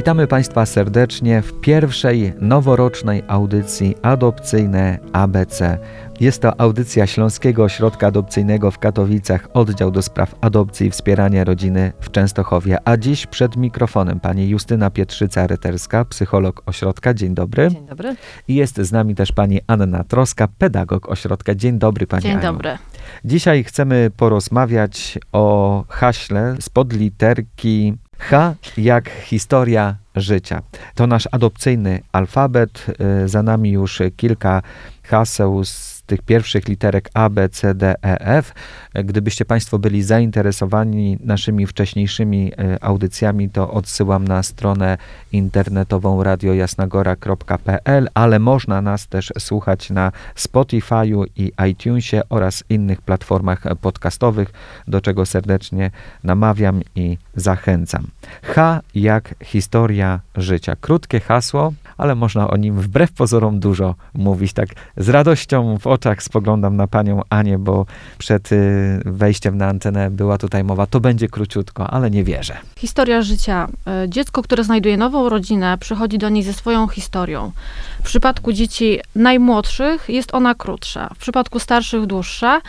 Witamy Państwa serdecznie w pierwszej noworocznej audycji adopcyjne ABC. Jest to audycja Śląskiego Ośrodka Adopcyjnego w Katowicach, oddział do spraw adopcji i wspierania rodziny w Częstochowie. A dziś przed mikrofonem pani Justyna Pietrzyca-Ryterska, psycholog ośrodka. Dzień dobry. Dzień dobry. I jest z nami też pani Anna Troska, pedagog ośrodka. Dzień dobry pani Dzień Aniu. dobry. Dzisiaj chcemy porozmawiać o haśle spod literki H jak historia życia. To nasz adopcyjny alfabet. Y, Za nami już kilka haseł z tych pierwszych literek A, B, C, D, E, F. Gdybyście Państwo byli zainteresowani naszymi wcześniejszymi y, audycjami, to odsyłam na stronę internetową radiojasnagora.pl, ale można nas też słuchać na Spotify'u i iTunesie oraz innych platformach podcastowych, do czego serdecznie namawiam i zachęcam. H jak historia życia. Krótkie hasło, ale można o nim wbrew pozorom dużo mówić. Tak z radością w oczach spoglądam na panią Anię, bo przed y, wejściem na antenę była tutaj mowa, to będzie króciutko, ale nie wierzę. Historia życia. E, Dziecko, które znajduje nową rodzinę, przychodzi do niej ze swoją historią. W przypadku dzieci najmłodszych jest ona krótsza, w przypadku starszych dłuższa,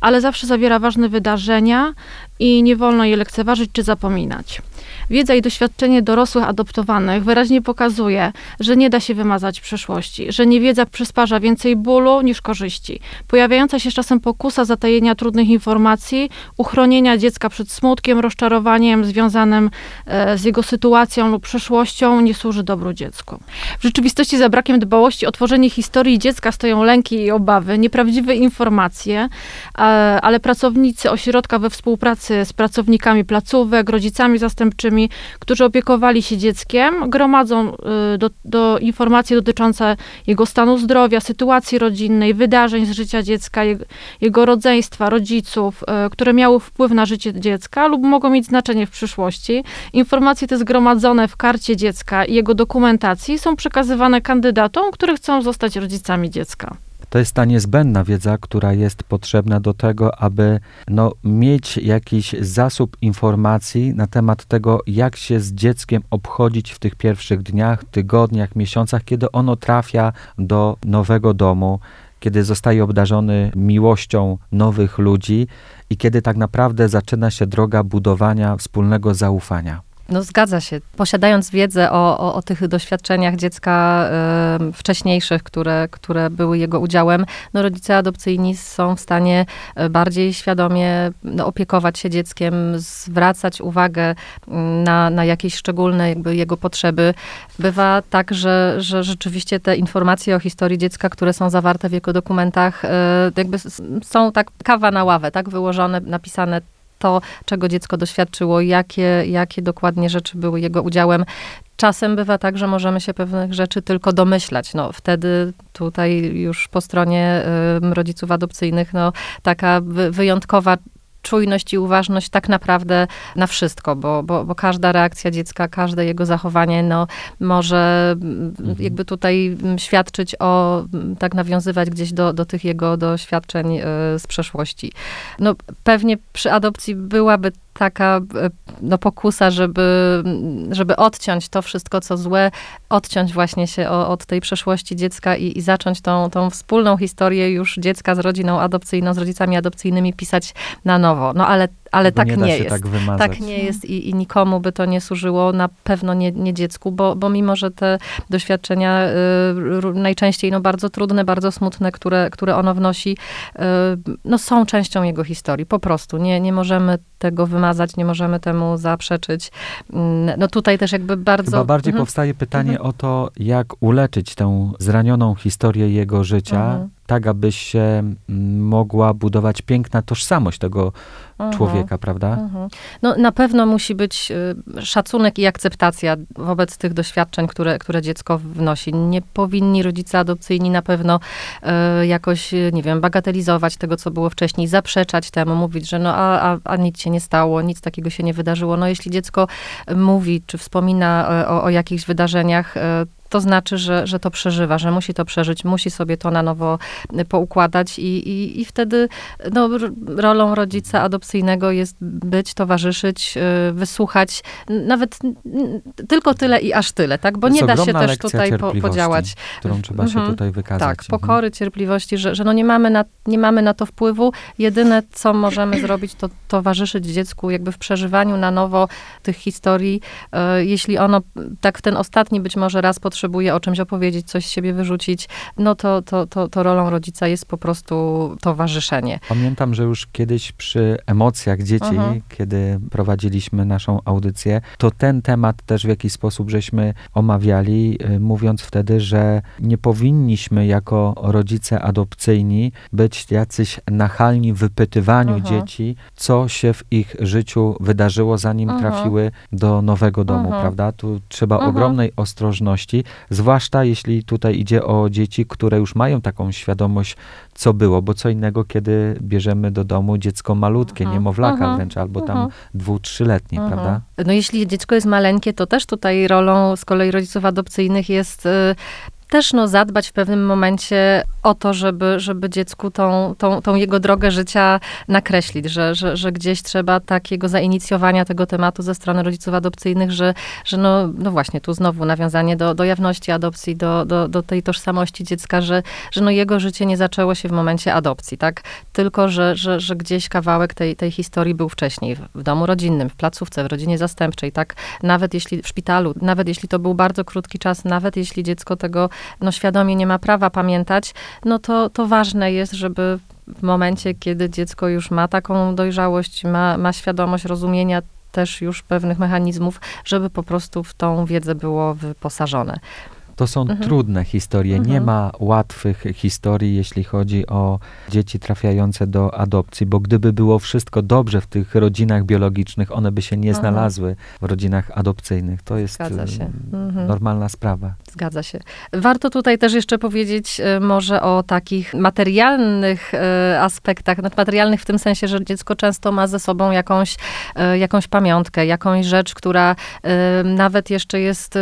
ale zawsze zawiera ważne wydarzenia i nie wolno je lekceważyć czy zapominać. Wiedza i doświadczenie dorosłych adoptowanych wyraźnie pokazuje, że nie da się wymazać przeszłości, że niewiedza przysparza więcej bólu niż korzyści. Pojawiająca się czasem pokusa zatajenia trudnych informacji, uchronienia dziecka przed smutkiem, rozczarowaniem związanym e, z jego sytuacją lub przeszłością nie służy dobru dziecku. W rzeczywistości za brakiem dbałości o tworzenie historii dziecka stoją lęki i obawy, nieprawdziwe informacje, e, ale pracownicy ośrodka we współpracy z pracownikami placówek, rodzicami zastępczymi, którzy opiekowali się dzieckiem, gromadzą y, do, do informacje dotyczące jego stanu zdrowia, sytuacji rodzinnej, wydarzeń z życia dziecka, jego, jego rodzeństwa, rodziców, y, które miały wpływ na życie dziecka lub mogą mieć znaczenie w przyszłości. Informacje te zgromadzone w karcie dziecka i jego dokumentacji są przekazywane kandydatom, którzy chcą zostać rodzicami dziecka. To jest ta niezbędna wiedza, która jest potrzebna do tego, aby no, mieć jakiś zasób informacji na temat tego, jak się z dzieckiem obchodzić w tych pierwszych dniach, tygodniach, miesiącach, kiedy ono trafia do nowego domu, kiedy zostaje obdarzony miłością nowych ludzi i kiedy tak naprawdę zaczyna się droga budowania wspólnego zaufania. No zgadza się. Posiadając wiedzę o, o, o tych doświadczeniach dziecka e, wcześniejszych, które, które były jego udziałem, no rodzice adopcyjni są w stanie e, bardziej świadomie no, opiekować się dzieckiem, zwracać uwagę mm, na, na jakieś szczególne jakby jego potrzeby. Bywa tak, że, że rzeczywiście te informacje o historii dziecka, które są zawarte w jego dokumentach, e, jakby są tak kawa na ławę, tak wyłożone, napisane to, czego dziecko doświadczyło, jakie, jakie dokładnie rzeczy były jego udziałem. Czasem bywa tak, że możemy się pewnych rzeczy tylko domyślać. No, wtedy tutaj już po stronie rodziców adopcyjnych, no, taka wy, wyjątkowa czujność i uważność tak naprawdę na wszystko, bo, bo, bo każda reakcja dziecka, każde jego zachowanie, no, może mm, jakby tutaj mm, świadczyć o, mm, tak nawiązywać gdzieś do, do tych jego doświadczeń y, z przeszłości. No, pewnie przy adopcji byłaby taka e, no, pokusa, żeby, żeby odciąć to wszystko, co złe, odciąć właśnie się od tej przeszłości dziecka i, i zacząć tą, tą wspólną historię już dziecka z rodziną adopcyjną, z rodzicami adopcyjnymi pisać na nowo. No ale, ale tak nie nie, się jest. tak. Tak nie jest i, i nikomu by to nie służyło, na pewno nie, nie dziecku, bo, bo mimo, że te doświadczenia y, najczęściej no, bardzo trudne, bardzo smutne, które, które ono wnosi, y, no, są częścią jego historii, po prostu. Nie, nie możemy tego wymazać, nie możemy temu zaprzeczyć. No tutaj też jakby bardzo... Chyba bardziej Mhm. powstaje pytanie Mhm. o to, jak uleczyć tę zranioną historię jego życia, Mhm. Tak aby się mm, mogła budować piękna tożsamość tego Mhm. człowieka, prawda? Mhm. No, na pewno musi być y, szacunek i akceptacja wobec tych doświadczeń, które, które dziecko wnosi. Nie powinni rodzice adopcyjni na pewno y, jakoś, y, nie wiem, bagatelizować tego, co było wcześniej, zaprzeczać temu, mówić, że no, a, a, a nic się nie stało, nic takiego się nie wydarzyło. No, jeśli dziecko mówi, czy wspomina y, o, o jakichś wydarzeniach, to znaczy, że, że to przeżywa, że musi to przeżyć, musi sobie to na nowo y, poukładać i, i, i wtedy no, rolą rodzica adopcyjnego jest być, towarzyszyć, y, wysłuchać, nawet tylko tyle i aż tyle, tak? Bo nie da się też tutaj po, podziałać. Którą trzeba się Mhm. tutaj wykazać. Tak, Mhm. pokory, cierpliwości, że, że no nie, mamy na, nie mamy na to wpływu. Jedyne, co możemy zrobić, to towarzyszyć dziecku jakby w przeżywaniu na nowo tych historii. E, Jeśli ono tak w ten ostatni być może raz potrzebuje o czymś opowiedzieć, coś z siebie wyrzucić, no to, to, to, to rolą rodzica jest po prostu towarzyszenie. Pamiętam, że już kiedyś przy emocjach dzieci, Mhm. kiedy prowadziliśmy naszą audycję, to ten temat też w jakiś sposób żeśmy omawiali, y, mówiąc wtedy, że nie powinniśmy jako rodzice adopcyjni być jacyś nachalni w wypytywaniu Mhm. dzieci, co się w ich życiu wydarzyło, zanim Mhm. trafiły do nowego domu, prawda? Tu trzeba ogromnej ostrożności, zwłaszcza jeśli tutaj idzie o dzieci, które już mają taką świadomość, co było, bo co innego, kiedy bierzemy do domu dziecko malutkie, Mhm. niemowlaka Mhm. wręcz, albo tam Mhm. dwu, trzyletnie, prawda? No jeśli dziecko jest maleńkie, to też tutaj rolą z kolei rodziców adopcyjnych jest y, też no, zadbać w pewnym momencie o to, żeby, żeby dziecku tą, tą, tą jego drogę życia nakreślić, że, że, że gdzieś trzeba takiego zainicjowania tego tematu ze strony rodziców adopcyjnych, że, że no, no właśnie tu znowu nawiązanie do, do jawności adopcji, do, do, do tej tożsamości dziecka, że, że no jego życie nie zaczęło się w momencie adopcji, tak? Tylko, że, że, że gdzieś kawałek tej, tej historii był wcześniej, w, domu rodzinnym, w placówce, w rodzinie zastępczej, tak? Nawet jeśli w szpitalu, nawet jeśli to był bardzo krótki czas, nawet jeśli dziecko tego no, świadomie nie ma prawa pamiętać, no to, to ważne jest, żeby w momencie, kiedy dziecko już ma taką dojrzałość, ma, ma świadomość rozumienia też już pewnych mechanizmów, żeby po prostu w tą wiedzę było wyposażone. To są Mhm. trudne historie. Nie Mhm. ma łatwych historii, jeśli chodzi o dzieci trafiające do adopcji, bo gdyby było wszystko dobrze w tych rodzinach biologicznych, one by się nie Mhm. znalazły w rodzinach adopcyjnych. To jest Mhm. normalna sprawa. Zgadza się. Warto tutaj też jeszcze powiedzieć e, może o takich materialnych e, aspektach, no, materialnych w tym sensie, że dziecko często ma ze sobą jakąś, e, jakąś pamiątkę, jakąś rzecz, która nawet jeszcze jest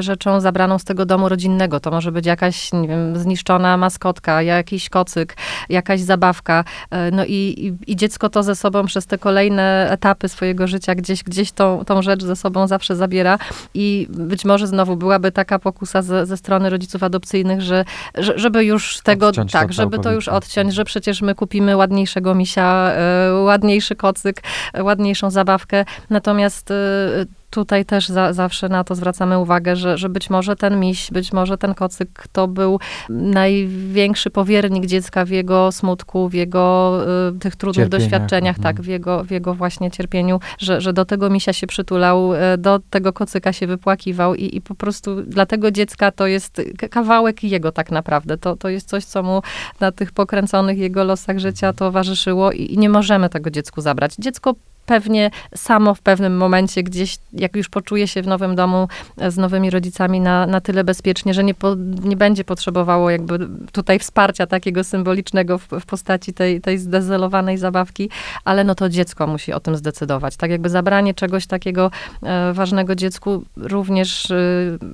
rzeczą zabraną z tego domu rodzinnego. To może być jakaś, nie wiem, zniszczona maskotka, jakiś kocyk, jakaś zabawka. E, No i, i, i dziecko to ze sobą przez te kolejne etapy swojego życia gdzieś, gdzieś tą, tą rzecz ze sobą zawsze zabiera. I być może znowu byłaby taka pokusa ze, ze strony rodziców adopcyjnych, że, że żeby już tego, Odciąć to tak, żeby to już odciąć, że przecież my kupimy ładniejszego misia, e, ładniejszy kocyk, e, ładniejszą zabawkę. Natomiast tutaj też za, zawsze na to zwracamy uwagę, że, że być może ten miś, być może ten kocyk to był największy powiernik dziecka w jego smutku, w jego y, tych trudnych Cierpieniach, doświadczeniach, mhm. tak, w jego, w jego właśnie cierpieniu, że, że do tego misia się przytulał, y, do tego kocyka się wypłakiwał i, i po prostu dla tego dziecka to jest kawałek jego tak naprawdę. To, to jest coś, co mu na tych pokręconych jego losach życia towarzyszyło i, i nie możemy tego dziecku zabrać. Dziecko pewnie samo w pewnym momencie gdzieś, jak już poczuje się w nowym domu e, z nowymi rodzicami na, na tyle bezpiecznie, że nie, po, nie będzie potrzebowało jakby tutaj wsparcia takiego symbolicznego w, w postaci tej, tej zdezelowanej zabawki, ale no to dziecko musi o tym zdecydować. Tak jakby zabranie czegoś takiego e, ważnego dziecku również e,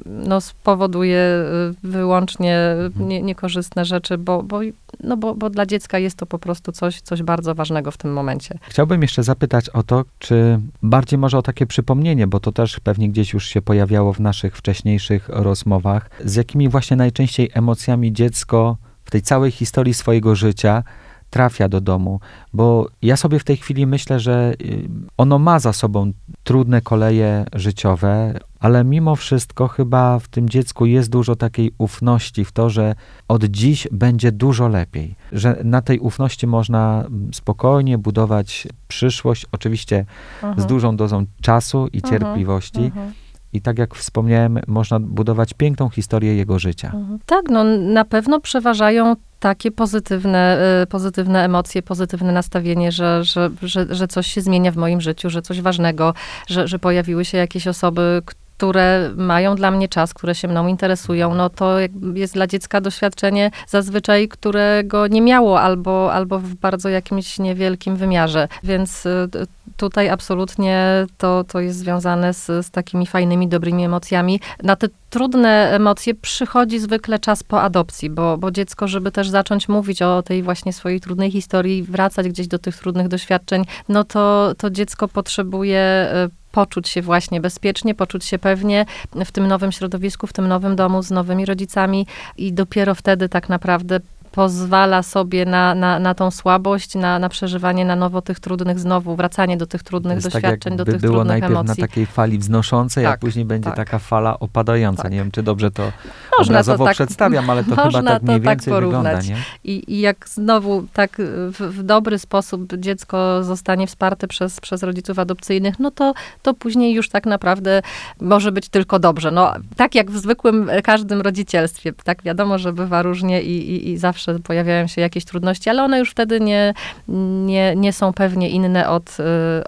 no, spowoduje e, wyłącznie nie, niekorzystne rzeczy, bo, bo, no bo, bo dla dziecka jest to po prostu coś, coś bardzo ważnego w tym momencie. Chciałbym jeszcze zapytać o to, czy bardziej może o takie przypomnienie, bo to też pewnie gdzieś już się pojawiało w naszych wcześniejszych rozmowach, z jakimi właśnie najczęściej emocjami dziecko w tej całej historii swojego życia trafia do domu, bo ja sobie w tej chwili myślę, że y, ono ma za sobą trudne koleje życiowe, ale mimo wszystko chyba w tym dziecku jest dużo takiej ufności w to, że od dziś będzie dużo lepiej, że na tej ufności można spokojnie budować przyszłość, oczywiście z dużą dozą czasu i Mhm. cierpliwości. Mhm. I tak jak wspomniałem, można budować piękną historię jego życia. Mhm. Tak, no na pewno przeważają takie pozytywne, y, pozytywne emocje, pozytywne nastawienie, że, że, że, że coś się zmienia w moim życiu, że coś ważnego, że, że pojawiły się jakieś osoby, które mają dla mnie czas, które się mną interesują, no to jest dla dziecka doświadczenie zazwyczaj, którego nie miało albo, albo w bardzo jakimś niewielkim wymiarze. Więc y, tutaj absolutnie to, to jest związane z, z takimi fajnymi, dobrymi emocjami. Na te trudne emocje przychodzi zwykle czas po adopcji, bo, bo dziecko, żeby też zacząć mówić o tej właśnie swojej trudnej historii, wracać gdzieś do tych trudnych doświadczeń, no to, to dziecko potrzebuje y, poczuć się właśnie bezpiecznie, poczuć się pewnie w tym nowym środowisku, w tym nowym domu z nowymi rodzicami i dopiero wtedy tak naprawdę pozwala sobie na, na, na tą słabość, na, na przeżywanie na nowo tych trudnych, znowu wracanie do tych trudnych tak doświadczeń, tak do tych było trudnych najpierw emocji. na takiej fali wznoszącej, Tak, a później będzie tak. taka fala opadająca. Tak. Nie wiem, czy dobrze to Można to obrazowo tak- przedstawiam, ale to chyba tak to mniej tak więcej wygląda, porównać. nie? I, I jak znowu tak w, w dobry sposób dziecko zostanie wsparte przez, przez rodziców adopcyjnych, no to, to później już tak naprawdę może być tylko dobrze. No, tak jak w zwykłym e, każdym rodzicielstwie. Tak wiadomo, że bywa różnie i, i, i zawsze pojawiają się jakieś trudności, ale one już wtedy nie, nie, nie są pewnie inne od, y,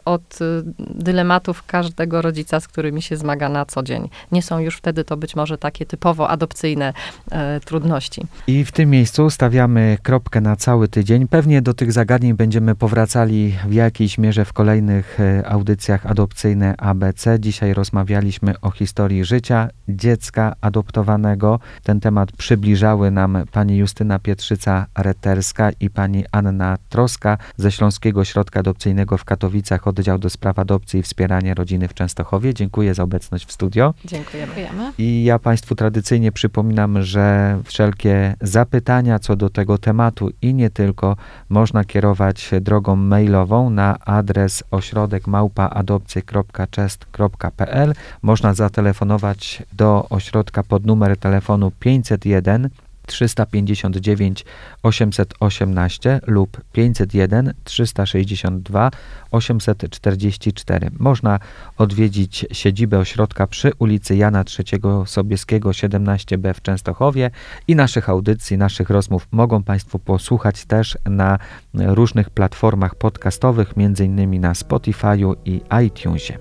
od y, dylematów każdego rodzica, z którymi się zmaga na co dzień. Nie są już wtedy to być może takie typowo adopcyjne e, trudności. I w tym miejscu stawiamy kropkę na cały tydzień. Pewnie do tych zagadnień będziemy powracali w jakiejś mierze w kolejnych e, audycjach adopcyjne ABC. Dzisiaj rozmawialiśmy o historii życia dziecka adoptowanego. Ten temat przybliżały nam pani Justyna Pietrzyca-Reterska i pani Anna Troska ze Śląskiego Środka Adopcyjnego w Katowicach, oddział do spraw adopcji i wspierania rodziny w Częstochowie. Dziękuję za obecność w studio. Dziękujemy. I ja Państwu tradycyjnie przypominam, że wszelkie zapytania co do tego tematu i nie tylko można kierować drogą mailową na adres ośrodek małpaadopcje.chest.pl. Można zatelefonować do ośrodka pod numer telefonu 501 359 818 lub 501 362 844. Można odwiedzić siedzibę ośrodka przy ulicy Jana III Sobieskiego 17b w Częstochowie i naszych audycji, naszych rozmów mogą Państwo posłuchać też na różnych platformach podcastowych, innymi na Spotify'u i iTunesie.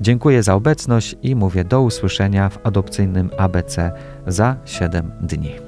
Dziękuję za obecność i mówię do usłyszenia w adopcyjnym ABC za 7 dni.